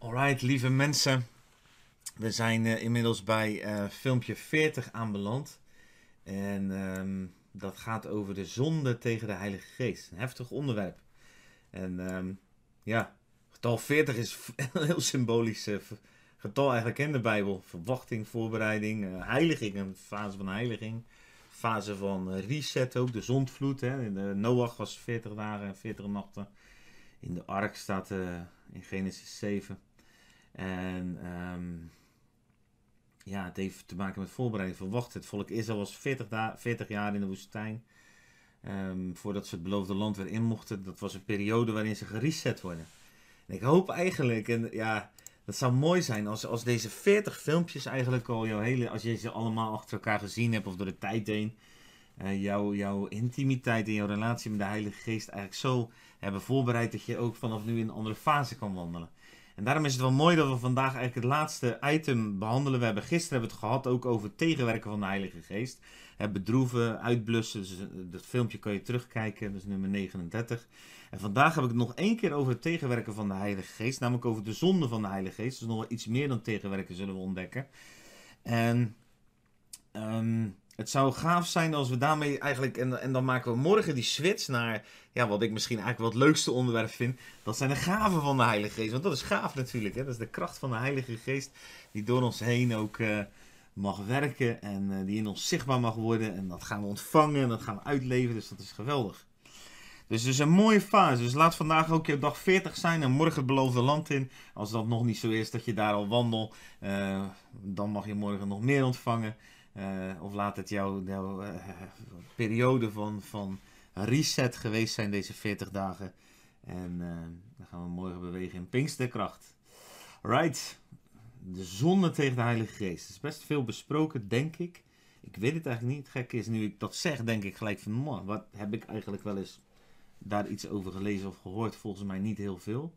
Alright, lieve mensen. We zijn uh, inmiddels bij uh, filmpje 40 aanbeland. En um, dat gaat over de zonde tegen de Heilige Geest. Een heftig onderwerp. En um, ja, getal 40 is een heel symbolisch uh, getal eigenlijk in de Bijbel. Verwachting, voorbereiding, heiliging, een fase van heiliging. Fase van reset ook, de zondvloed. Hè. Noach was 40 dagen en 40 nachten. In de ark staat in Genesis 7. En um, ja, het heeft te maken met voorbereiding. Verwacht het volk Israël was 40, 40 jaar in de woestijn. Um, voordat ze het beloofde land weer in mochten. Dat was een periode waarin ze gereset worden. En ik hoop eigenlijk, en ja, dat zou mooi zijn als, als deze 40 filmpjes eigenlijk al jouw hele, als je ze allemaal achter elkaar gezien hebt of door de tijd heen, uh, jouw, jouw intimiteit en jouw relatie met de Heilige Geest eigenlijk zo hebben voorbereid dat je ook vanaf nu in een andere fase kan wandelen. En daarom is het wel mooi dat we vandaag eigenlijk het laatste item behandelen. We hebben gisteren hebben het gehad ook over tegenwerken van de Heilige Geest. Het bedroeven, uitblussen. Dus eh, dat filmpje kan je terugkijken, dat is nummer 39. En vandaag heb ik het nog één keer over het tegenwerken van de Heilige Geest. Namelijk over de zonde van de Heilige Geest. Dus nog wel iets meer dan tegenwerken zullen we ontdekken. En um, het zou gaaf zijn als we daarmee eigenlijk, en, en dan maken we morgen die switch naar, ja, wat ik misschien eigenlijk wel het leukste onderwerp vind. Dat zijn de gaven van de Heilige Geest. Want dat is gaaf natuurlijk, hè? dat is de kracht van de Heilige Geest die door ons heen ook uh, mag werken en uh, die in ons zichtbaar mag worden. En dat gaan we ontvangen en dat gaan we uitleven, dus dat is geweldig. Dus het is een mooie fase. Dus laat vandaag ook je dag 40 zijn en morgen het beloofde land in. Als dat nog niet zo is dat je daar al wandelt, uh, dan mag je morgen nog meer ontvangen. Uh, of laat het jouw, uh, periode van, van reset geweest zijn, deze 40 dagen. En uh, dan gaan we morgen bewegen in Pinksterkracht. Right. De zonde tegen de Heilige Geest. Dat is best veel besproken, denk ik. Ik weet het eigenlijk niet. Het gekke is, nu ik dat zeg, denk ik gelijk van... Man, wat heb ik eigenlijk wel eens daar iets over gelezen of gehoord? Volgens mij niet heel veel.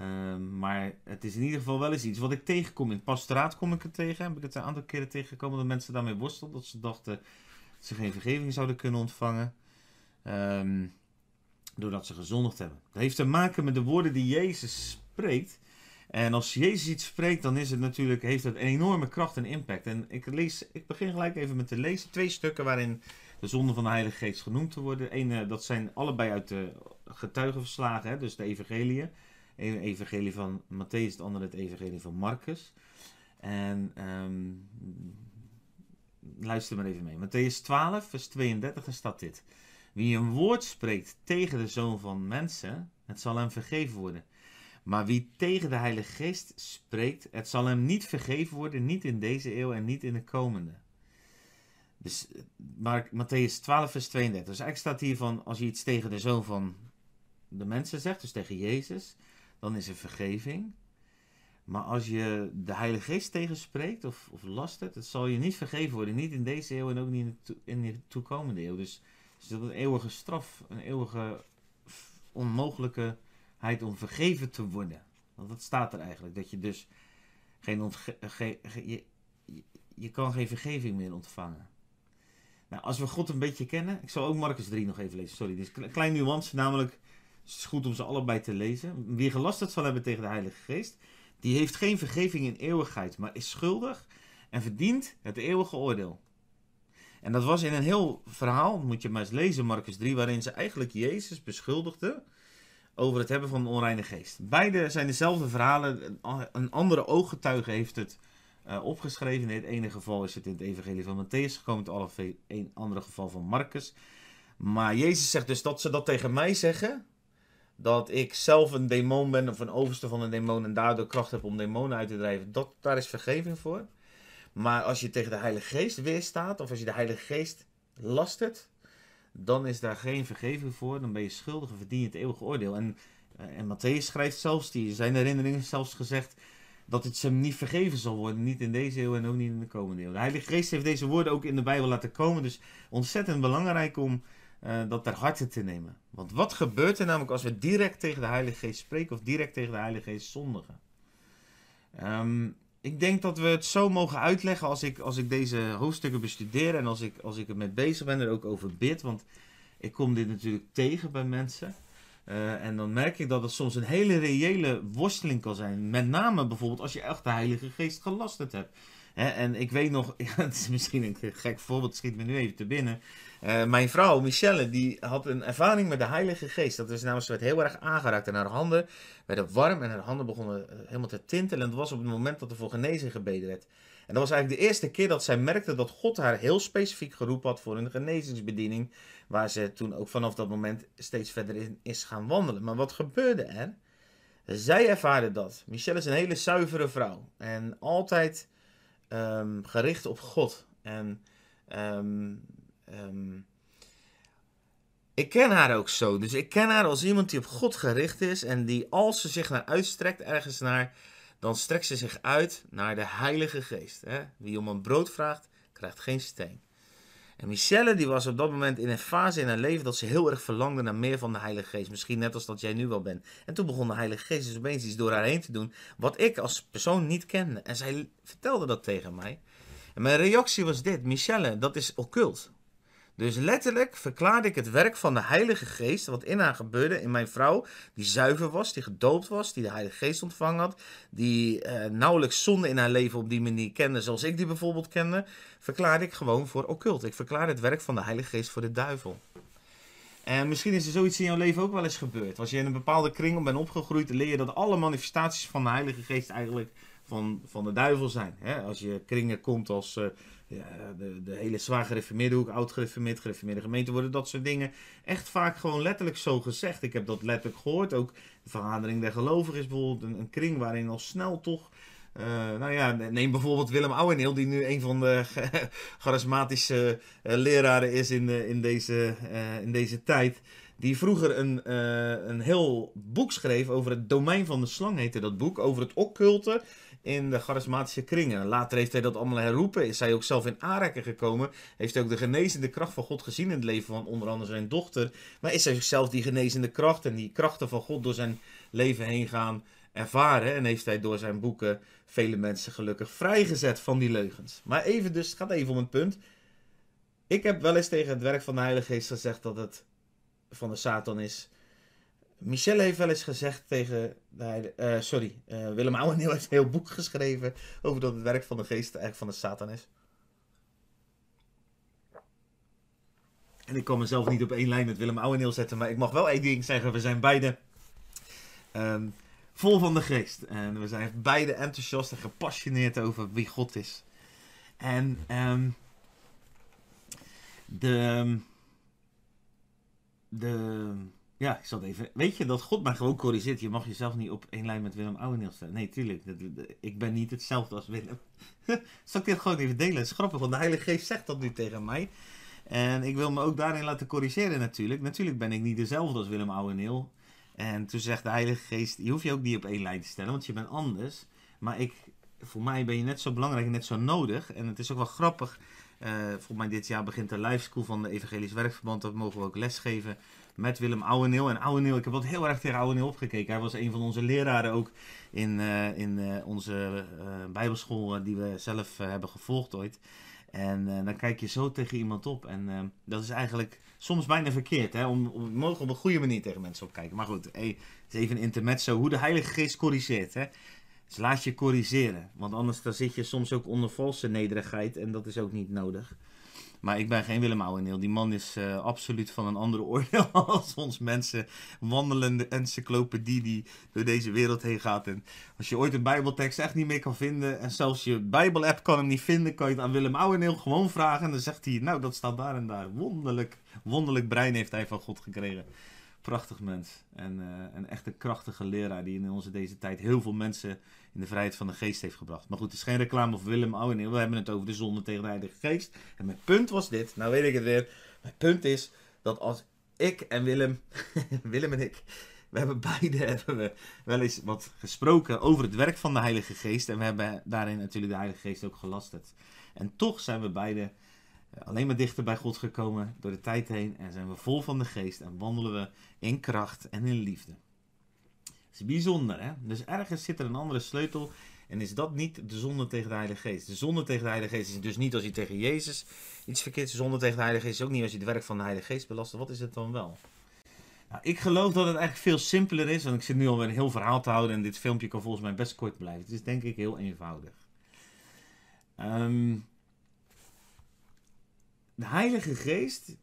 Uh, maar het is in ieder geval wel eens iets wat ik tegenkom. In het pastoraat kom ik het tegen. Heb ik het een aantal keren tegengekomen dat mensen daarmee worstelden. Dat ze dachten dat ze geen vergeving zouden kunnen ontvangen. Um, doordat ze gezondigd hebben. Dat heeft te maken met de woorden die Jezus spreekt. En als Jezus iets spreekt, dan is het natuurlijk, heeft het een enorme kracht en impact. En ik, lees, ik begin gelijk even met te lezen. Twee stukken waarin de zonde van de Heilige Geest genoemd te worden. Eén, dat zijn allebei uit de getuigenverslagen, hè, dus de evangeliën. Een evangelie van Matthäus, het andere het evangelie van Marcus. En um, luister maar even mee. Matthäus 12, vers 32, daar staat dit. Wie een woord spreekt tegen de Zoon van Mensen, het zal hem vergeven worden. Maar wie tegen de Heilige Geest spreekt, het zal hem niet vergeven worden, niet in deze eeuw en niet in de komende. Dus, maar Matthäus 12, vers 32. Dus eigenlijk staat hier van, als je iets tegen de Zoon van de mensen zegt, dus tegen Jezus, dan is er vergeving. Maar als je de Heilige Geest tegenspreekt of, of last het, het zal je niet vergeven worden. Niet in deze eeuw en ook niet in de, in de toekomende eeuw. Dus, dus dat is een eeuwige straf, een eeuwige onmogelijkheid om vergeven te worden. Want dat staat er eigenlijk. Dat je dus geen je, je kan geen vergeving meer ontvangen. Nou, als we God een beetje kennen. Ik zal ook Marcus 3 nog even lezen. Sorry, dit is een klein nuance. Namelijk, het is goed om ze allebei te lezen. Wie gelasterd zal hebben tegen de Heilige Geest, die heeft geen vergeving in eeuwigheid, maar is schuldig en verdient het eeuwige oordeel. En dat was in een heel verhaal, moet je maar eens lezen, Marcus 3, waarin ze eigenlijk Jezus beschuldigden over het hebben van een onreine geest. Beide zijn dezelfde verhalen. Een andere ooggetuige heeft het uh, opgeschreven. In het ene geval is het in het evangelie van Matthäus gekomen, in het andere geval van Marcus. Maar Jezus zegt dus dat ze dat tegen mij zeggen dat ik zelf een demon ben of een overste van een demon en daardoor kracht heb om demonen uit te drijven, dat, daar is vergeving voor. Maar als je tegen de Heilige Geest weerstaat of als je de Heilige Geest lastert, dan is daar geen vergeving voor. Dan ben je schuldig en verdien je het eeuwige oordeel. En, eh, en Matthäus schrijft zelfs, die zijn herinneringen zelfs gezegd, dat het hem niet vergeven zal worden. Niet in deze eeuw en ook niet in de komende eeuw. De Heilige Geest heeft deze woorden ook in de Bijbel laten komen. Dus ontzettend belangrijk om uh, dat ter harte te nemen. Want wat gebeurt er namelijk als we direct tegen de Heilige Geest spreken of direct tegen de Heilige Geest zondigen? Um, ik denk dat we het zo mogen uitleggen als ik, als ik deze hoofdstukken bestudeer en als ik, als ik er mee bezig ben, er ook over bid. Want ik kom dit natuurlijk tegen bij mensen. Eh, en dan merk ik dat het soms een hele reële worsteling kan zijn. Met name bijvoorbeeld als je echt de Heilige Geest gelasterd hebt. En ik weet nog, het is misschien een gek voorbeeld, schiet me nu even te binnen. Uh, mijn vrouw, Michelle, die had een ervaring met de Heilige Geest. Dat is namelijk, ze werd heel erg aangeraakt en haar handen werden warm en haar handen begonnen eh, helemaal te tintelen. En dat was op het moment dat er voor genezing gebeden werd. En dat was eigenlijk de eerste keer dat zij merkte dat God haar heel specifiek geroepen had voor een genezingsbediening. Waar ze toen ook vanaf dat moment steeds verder in is gaan wandelen. Maar wat gebeurde er? Zij ervaarde dat. Michelle is een hele zuivere vrouw. En altijd um, gericht op God. En um, um, ik ken haar ook zo. Dus ik ken haar als iemand die op God gericht is. En die als ze zich naar uitstrekt ergens naar. Dan strekt ze zich uit naar de Heilige Geest. Hè? Wie om een brood vraagt, krijgt geen steen. En Michelle die was op dat moment in een fase in haar leven dat ze heel erg verlangde naar meer van de Heilige Geest. Misschien net als dat jij nu wel bent. En toen begon de Heilige Geest dus opeens iets door haar heen te doen. Wat ik als persoon niet kende. En zij vertelde dat tegen mij. En mijn reactie was dit. Michelle, dat is occult. Dus letterlijk verklaarde ik het werk van de Heilige Geest, wat in haar gebeurde, in mijn vrouw, die zuiver was, die gedoopt was, die de Heilige Geest ontvangen had, die uh, nauwelijks zonde in haar leven op die manier kende, zoals ik die bijvoorbeeld kende, verklaarde ik gewoon voor occult. Ik verklaarde het werk van de Heilige Geest voor de duivel. En misschien is er zoiets in jouw leven ook wel eens gebeurd. Als je in een bepaalde kring bent opgegroeid, leer je dat alle manifestaties van de Heilige Geest eigenlijk van, van de duivel zijn. Als je kringen komt als uh, ja, de, de hele zwaar gereformeerde hoek, oud gereformeerd, gereformeerde gemeente, worden dat soort dingen echt vaak gewoon letterlijk zo gezegd. Ik heb dat letterlijk gehoord. Ook de vergadering der gelovigen is bijvoorbeeld een, kring waarin al snel toch. Uh, nou ja, neem bijvoorbeeld Willem Ouweneel, die nu een van de charismatische uh, leraren is in, in, deze, uh, in deze tijd. Die vroeger een, een heel boek schreef over het domein van de slang, heette dat boek. Over het occulte in de charismatische kringen. Later heeft hij dat allemaal herroepen. Is hij ook zelf in aanraking gekomen. Heeft hij ook de genezende kracht van God gezien in het leven van onder andere zijn dochter. Maar is hij zichzelf die genezende kracht en die krachten van God door zijn leven heen gaan ervaren. En heeft hij door zijn boeken vele mensen gelukkig vrijgezet van die leugens. Maar even dus, het gaat even om een punt. Ik heb wel eens tegen het werk van de Heilige Geest gezegd dat het van de Satan is. Michelle heeft wel eens gezegd tegen. Uh, sorry, uh, Willem Ouweneel heeft een heel boek geschreven. over dat het werk van de geest eigenlijk van de Satan is. En ik kan mezelf niet op één lijn met Willem Ouweneel zetten. maar ik mag wel één ding zeggen. We zijn beide. Um, vol van de geest. En we zijn beide enthousiast en gepassioneerd over wie God is. En. Um, de. De ja, ik zat even. Weet je dat God mij gewoon corrigeert? Je mag jezelf niet op één lijn met Willem Ouweneel stellen. Nee, tuurlijk. ik ben niet hetzelfde als Willem. Zal ik dit gewoon even delen? Het is grappig, want de Heilige Geest zegt dat nu tegen mij. En ik wil me ook daarin laten corrigeren natuurlijk. Natuurlijk ben ik niet dezelfde als Willem Ouweneel. En toen zegt de Heilige Geest, je hoeft je ook niet op één lijn te stellen, want je bent anders. Maar ik, voor mij ben je net zo belangrijk en net zo nodig. En het is ook wel grappig. Uh, volgens mij dit jaar begint de live school van de Evangelisch Werkverband. Dat mogen we ook lesgeven met Willem Ouweneel. En Ouweneel, ik heb wat heel erg tegen Ouweneel opgekeken. Hij was een van onze leraren ook in, uh, in uh, onze uh, bijbelschool die we zelf hebben gevolgd ooit. En dan kijk je zo tegen iemand op. En dat is eigenlijk soms bijna verkeerd. Hè? Om, om, mogen op een goede manier tegen mensen opkijken. Maar goed, hey, het is even een intermezzo. Hoe de Heilige Geest corrigeert. Hè? Dus laat je corrigeren. Want anders dan zit je soms ook onder valse nederigheid. En dat is ook niet nodig. Maar ik ben geen Willem Ouweneel. Die man is uh, absoluut van een andere oordeel als ons mensen. Wandelende encyclopedie die door deze wereld heen gaat. En als je ooit een bijbeltekst echt niet meer kan vinden... en zelfs je bijbelapp kan hem niet vinden... kan je het aan Willem Ouweneel gewoon vragen. En dan zegt hij, nou dat staat daar en daar. Wonderlijk, wonderlijk brein heeft hij van God gekregen. Prachtig mens. En uh, een echte krachtige leraar die in onze deze tijd heel veel mensen in de vrijheid van de geest heeft gebracht. Maar goed, het is geen reclame voor Willem Ouweneel. We hebben het over de zonde tegen de Heilige Geest. En mijn punt was dit. Nou weet ik het weer. Mijn punt is dat als ik en Willem, Willem en ik, we hebben beide hebben we wel eens wat gesproken over het werk van de Heilige Geest. En we hebben daarin natuurlijk de Heilige Geest ook gelasterd. En toch zijn we beide eh, alleen maar dichter bij God gekomen door de tijd heen. En zijn we vol van de Geest en wandelen we in kracht en in liefde is bijzonder, hè? Dus ergens zit er een andere sleutel. En is dat niet de zonde tegen de Heilige Geest? De zonde tegen de Heilige Geest is dus niet als je tegen Jezus iets verkeerd. De zonde tegen de Heilige Geest is ook niet als je het werk van de Heilige Geest belast. Wat is het dan wel? Nou, ik geloof dat het eigenlijk veel simpeler is, want ik zit nu alweer een heel verhaal te houden en dit filmpje kan volgens mij best kort blijven. Het is denk ik heel eenvoudig. Ehm, de Heilige Geest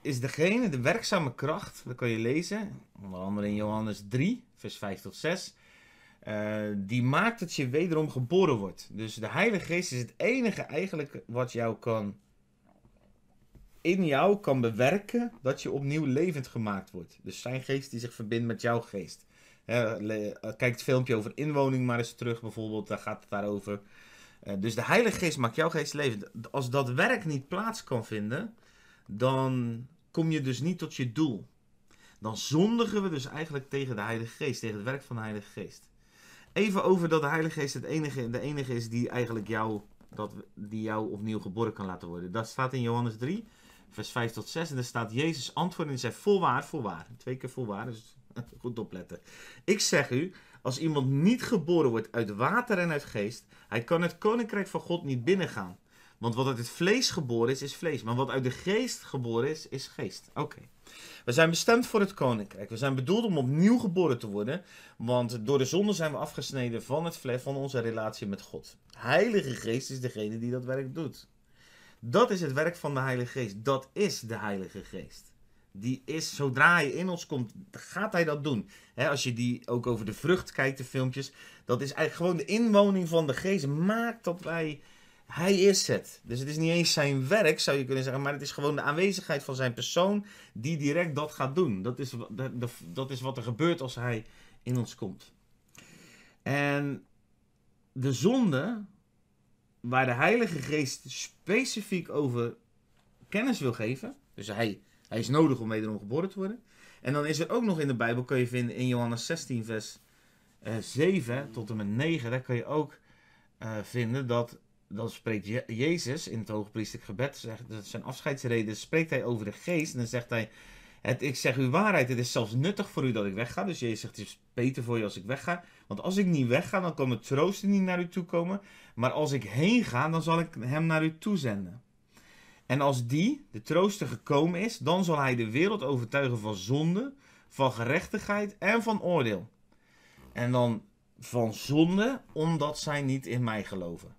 is degene, de werkzame kracht, dat kan je lezen, onder andere in Johannes 3, vers 5 tot 6. Uh, die maakt dat je wederom geboren wordt. Dus de Heilige Geest is het enige eigenlijk wat jou kan in jou kan bewerken dat je opnieuw levend gemaakt wordt. Dus zijn geest die zich verbindt met jouw geest. kijk het filmpje over inwoning maar eens terug bijvoorbeeld, daar gaat het daarover. Uh, dus de Heilige Geest maakt jouw geest levend. Als dat werk niet plaats kan vinden, dan kom je dus niet tot je doel. Dan zondigen we dus eigenlijk tegen de Heilige Geest, tegen het werk van de Heilige Geest. Even over dat de Heilige Geest het enige, de enige is die eigenlijk jou, dat, die jou opnieuw geboren kan laten worden. Dat staat in Johannes 3, vers 5 tot 6. En daar staat Jezus antwoord en zei voorwaar, voorwaar. Twee keer voorwaar, dus goed opletten. Ik zeg u, als iemand niet geboren wordt uit water en uit geest, hij kan het koninkrijk van God niet binnengaan. Want wat uit het vlees geboren is, is vlees. Maar wat uit de geest geboren is, is geest. Oké. We zijn bestemd voor het koninkrijk. We zijn bedoeld om opnieuw geboren te worden. Want door de zonde zijn we afgesneden van het vlees, van onze relatie met God. Heilige Geest is degene die dat werk doet. Dat is het werk van de Heilige Geest. Dat is de Heilige Geest. Die is, zodra hij in ons komt, gaat hij dat doen. als je die ook over de vrucht kijkt, de filmpjes. Dat is eigenlijk gewoon de inwoning van de Geest. Maakt dat wij hij is het. Dus het is niet eens zijn werk, zou je kunnen zeggen, maar het is gewoon de aanwezigheid van zijn persoon die direct dat gaat doen. Dat is, dat, is wat er gebeurt als hij in ons komt. En de zonde, waar de Heilige Geest specifiek over kennis wil geven, dus hij, hij is nodig om wederom geboren te worden. En dan is er ook nog in de Bijbel, kun je vinden in Johannes 16, vers 7 eh, tot en met 9, daar kan je ook uh, vinden dat dan spreekt Jezus in het hoogpriestelijk gebed, dat zijn afscheidsreden, spreekt hij over de geest. En dan zegt hij, het, ik zeg u waarheid, het is zelfs nuttig voor u dat ik wegga. Dus Jezus zegt, het is beter voor je als ik wegga. Want als ik niet wegga, dan kan het troosten niet naar u toe komen. Maar als ik heen ga, dan zal ik hem naar u toe zenden. En als die, de trooster, gekomen is, dan zal hij de wereld overtuigen van zonde, van gerechtigheid en van oordeel. En dan van zonde, omdat zij niet in mij geloven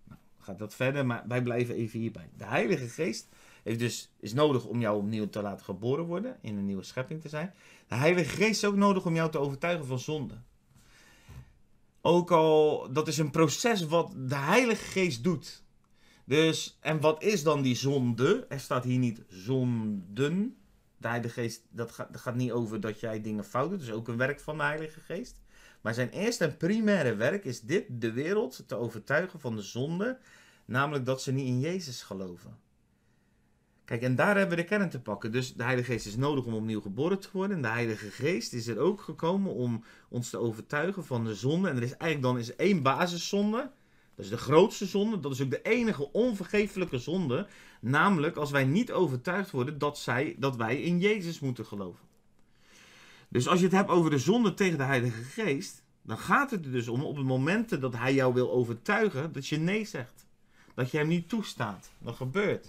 gaat dat verder, maar wij blijven even hierbij. De Heilige Geest heeft dus, is nodig om jou opnieuw te laten geboren worden, in een nieuwe schepping te zijn. De Heilige Geest is ook nodig om jou te overtuigen van zonde. Ook al, dat is een proces wat de Heilige Geest doet. Dus, en wat is dan die zonde? Er staat hier niet zonden. De Heilige Geest, dat gaat, niet over dat jij dingen fout doet. Dat is ook een werk van de Heilige Geest. Maar zijn eerste en primaire werk is dit: de wereld te overtuigen van de zonde. Namelijk dat ze niet in Jezus geloven. Kijk, en daar hebben we de kern te pakken. Dus de Heilige Geest is nodig om opnieuw geboren te worden. En de Heilige Geest is er ook gekomen om ons te overtuigen van de zonde. En er is eigenlijk dan is één basiszonde. Dat is de grootste zonde. Dat is ook de enige onvergeeflijke zonde. Namelijk als wij niet overtuigd worden dat, zij, dat wij in Jezus moeten geloven. Dus als je het hebt over de zonde tegen de Heilige Geest, dan gaat het er dus om op het moment dat hij jou wil overtuigen dat je nee zegt. Dat je hem niet toestaat. Dat gebeurt.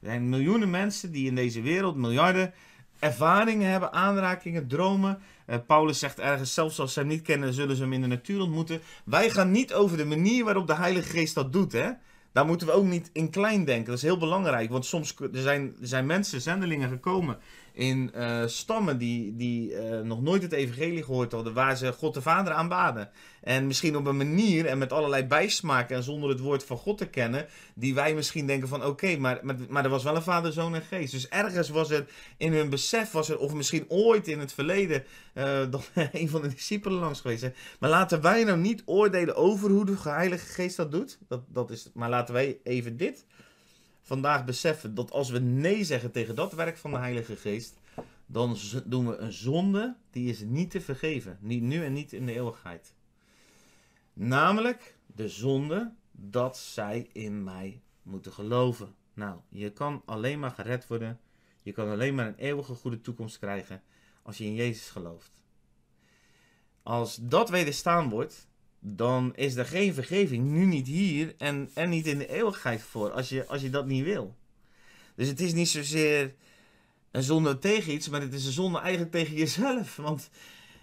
Er zijn miljoenen mensen die in deze wereld, miljarden, ervaringen hebben, aanrakingen, dromen. Uh, Paulus zegt ergens, zelfs als ze hem niet kennen, zullen ze hem in de natuur ontmoeten. Wij gaan niet over de manier waarop de Heilige Geest dat doet. Hè? Daar moeten we ook niet in klein denken. Dat is heel belangrijk. Want soms er zijn, er zijn mensen, zendelingen gekomen in uh, stammen die, die uh, nog nooit het evangelie gehoord hadden, waar ze God de Vader aanbaden. En misschien op een manier en met allerlei bijsmaken en zonder het woord van God te kennen, die wij misschien denken van oké, maar, maar, er was wel een Vader, Zoon en Geest. Dus ergens was er in hun besef, was er, of misschien ooit in het verleden, uh, een van de discipelen langs geweest Maar laten wij nou niet oordelen over hoe de Heilige Geest dat doet. Dat, dat is, maar laten wij even dit vandaag beseffen dat als we nee zeggen tegen dat werk van de Heilige Geest, dan doen we een zonde die is niet te vergeven. Niet nu en niet in de eeuwigheid. Namelijk de zonde dat zij in mij moeten geloven. Nou, je kan alleen maar gered worden. Je kan alleen maar een eeuwige goede toekomst krijgen als je in Jezus gelooft. Als dat wederstaan wordt, dan is er geen vergeving, nu niet hier en, en niet in de eeuwigheid voor, als je, als je dat niet wil. Dus het is niet zozeer een zonde tegen iets, maar het is een zonde eigenlijk tegen jezelf. Want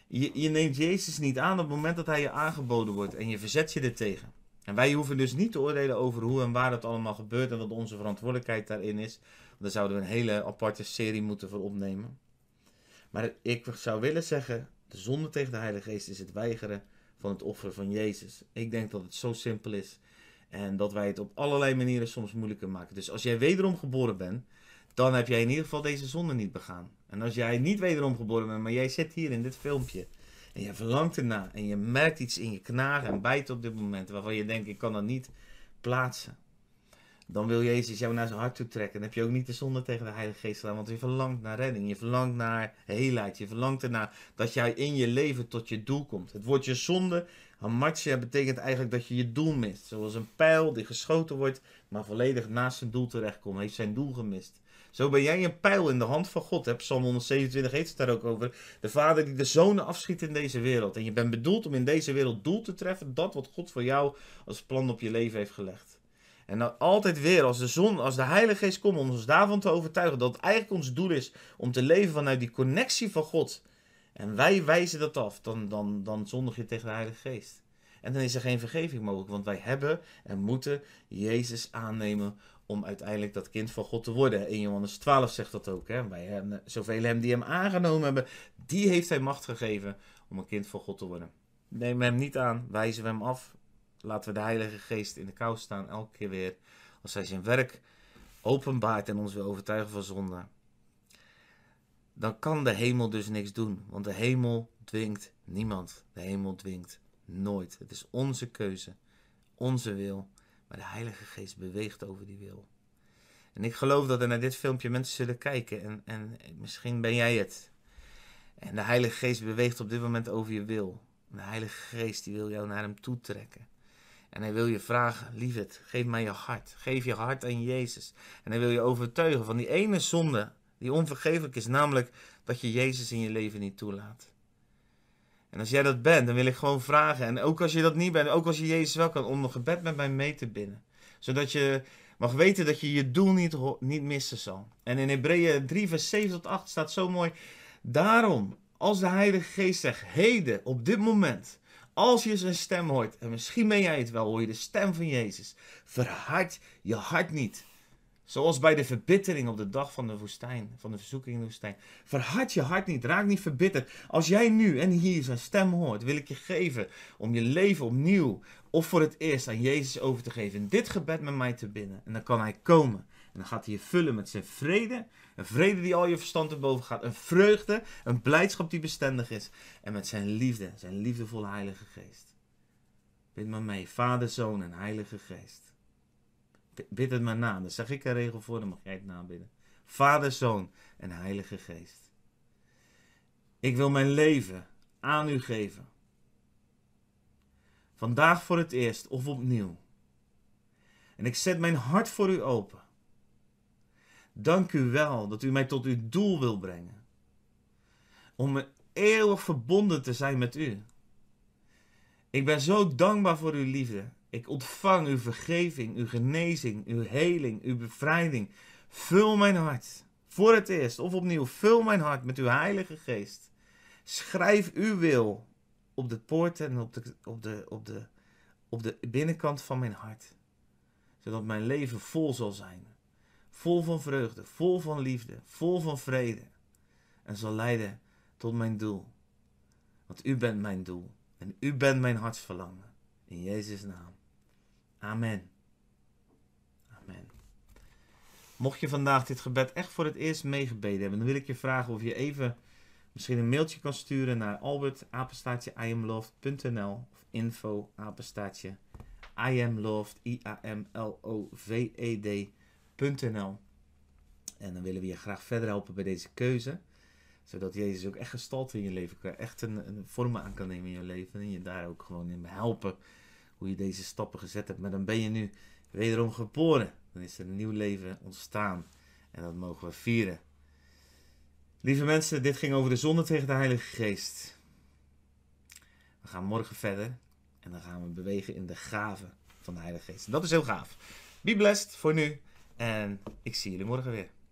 je, je neemt Jezus niet aan op het moment dat hij je aangeboden wordt en je verzet je er tegen. En wij hoeven dus niet te oordelen over hoe en waar dat allemaal gebeurt en wat onze verantwoordelijkheid daarin is. Daar zouden we een hele aparte serie moeten voor opnemen. Maar ik zou willen zeggen, de zonde tegen de Heilige Geest is het weigeren van het offer van Jezus. Ik denk dat het zo simpel is. En dat wij het op allerlei manieren soms moeilijker maken. Dus als jij wederom geboren bent, dan heb jij in ieder geval deze zonde niet begaan. En als jij niet wederom geboren bent, maar jij zit hier in dit filmpje. En je verlangt erna. En je merkt iets in je knagen en bijt op dit moment. Waarvan je denkt, ik kan dat niet plaatsen. Dan wil Jezus jou naar zijn hart toe trekken. Dan heb je ook niet de zonde tegen de Heilige Geest gedaan. Want je verlangt naar redding. Je verlangt naar heelheid. Je verlangt ernaar dat jij in je leven tot je doel komt. Het woordje zonde, hamatje, betekent eigenlijk dat je je doel mist. Zoals een pijl die geschoten wordt, maar volledig naast zijn doel terechtkomt. Heeft zijn doel gemist. Zo ben jij een pijl in de hand van God. Psalm 127 heeft het daar ook over. De vader die de zonen afschiet in deze wereld. En je bent bedoeld om in deze wereld doel te treffen. Dat wat God voor jou als plan op je leven heeft gelegd. En dan altijd weer, als de zon, als de Heilige Geest komt om ons daarvan te overtuigen dat het eigenlijk ons doel is om te leven vanuit die connectie van God. En wij wijzen dat af, dan, dan, dan zondig je tegen de Heilige Geest. En dan is er geen vergeving mogelijk, want wij hebben en moeten Jezus aannemen om uiteindelijk dat kind van God te worden. In Johannes 12 zegt dat ook. Hè? Wij hebben, zoveel hem die hem aangenomen hebben, die heeft hij macht gegeven om een kind van God te worden. Neem hem niet aan, wijzen we hem af. Laten we de Heilige Geest in de kou staan, elke keer weer. Als hij zijn werk openbaart en ons wil overtuigen van zonde. Dan kan de hemel dus niks doen. Want de hemel dwingt niemand. De hemel dwingt nooit. Het is onze keuze, onze wil. Maar de Heilige Geest beweegt over die wil. En ik geloof dat er naar dit filmpje mensen zullen kijken. En, en misschien ben jij het. En de Heilige Geest beweegt op dit moment over je wil. De Heilige Geest die wil jou naar hem toe trekken. En hij wil je vragen, lieverd, geef mij je hart. Geef je hart aan Jezus. En hij wil je overtuigen van die ene zonde die onvergeeflijk is. Namelijk dat je Jezus in je leven niet toelaat. En als jij dat bent, dan wil ik gewoon vragen. En ook als je dat niet bent, ook als je Jezus wel kan, om een gebed met mij mee te binnen. Zodat je mag weten dat je je doel niet, niet missen zal. En in Hebreeën 3, vers 7 tot 8 staat zo mooi. Daarom, als de Heilige Geest zegt, heden, op dit moment, als je zijn stem hoort, en misschien ben jij het wel, hoor je de stem van Jezus, verhard je hart niet. Zoals bij de verbittering op de dag van de woestijn, van de verzoeking in de woestijn. Verhard je hart niet, raak niet verbitterd. Als jij nu en hier zijn stem hoort, wil ik je geven om je leven opnieuw of voor het eerst aan Jezus over te geven. In dit gebed met mij te binnen. En dan kan hij komen. En dan gaat hij je vullen met zijn vrede. Een vrede die al je verstand erboven gaat. Een vreugde, een blijdschap die bestendig is. En met zijn liefde, zijn liefdevolle Heilige Geest. Bid maar mee, Vader, Zoon en Heilige Geest. Bid het maar na. Dan zeg ik een regel voor, dan mag jij het nabidden. Vader, Zoon en Heilige Geest. Ik wil mijn leven aan u geven. Vandaag voor het eerst of opnieuw. En ik zet mijn hart voor u open. Dank u wel dat u mij tot uw doel wil brengen. Om eeuwig verbonden te zijn met u. Ik ben zo dankbaar voor uw liefde ik ontvang uw vergeving, uw genezing, uw heling, uw bevrijding. Vul mijn hart. Voor het eerst of opnieuw, vul mijn hart met uw Heilige Geest. Schrijf uw wil op de poorten en op de, op de, op de, op de binnenkant van mijn hart. Zodat mijn leven vol zal zijn. Vol van vreugde, vol van liefde, vol van vrede. En zal leiden tot mijn doel. Want u bent mijn doel. En u bent mijn hartsverlangen. In Jezus' naam. Amen. Amen. Mocht je vandaag dit gebed echt voor het eerst meegebeden hebben, dan wil ik je vragen of je even misschien een mailtje kan sturen naar albert imloved.nl of info apenstaatje imloved i En dan willen we je graag verder helpen bij deze keuze zodat Jezus ook echt gestalte in je leven echt een, een vorm aan kan nemen in je leven. En je daar ook gewoon in helpen hoe je deze stappen gezet hebt. Maar dan ben je nu wederom geboren. Dan is er een nieuw leven ontstaan. En dat mogen we vieren. Lieve mensen, dit ging over de zonde tegen de Heilige Geest. We gaan morgen verder. En dan gaan we bewegen in de gaven van de Heilige Geest. Dat is heel gaaf. Be blessed voor nu. En ik zie jullie morgen weer.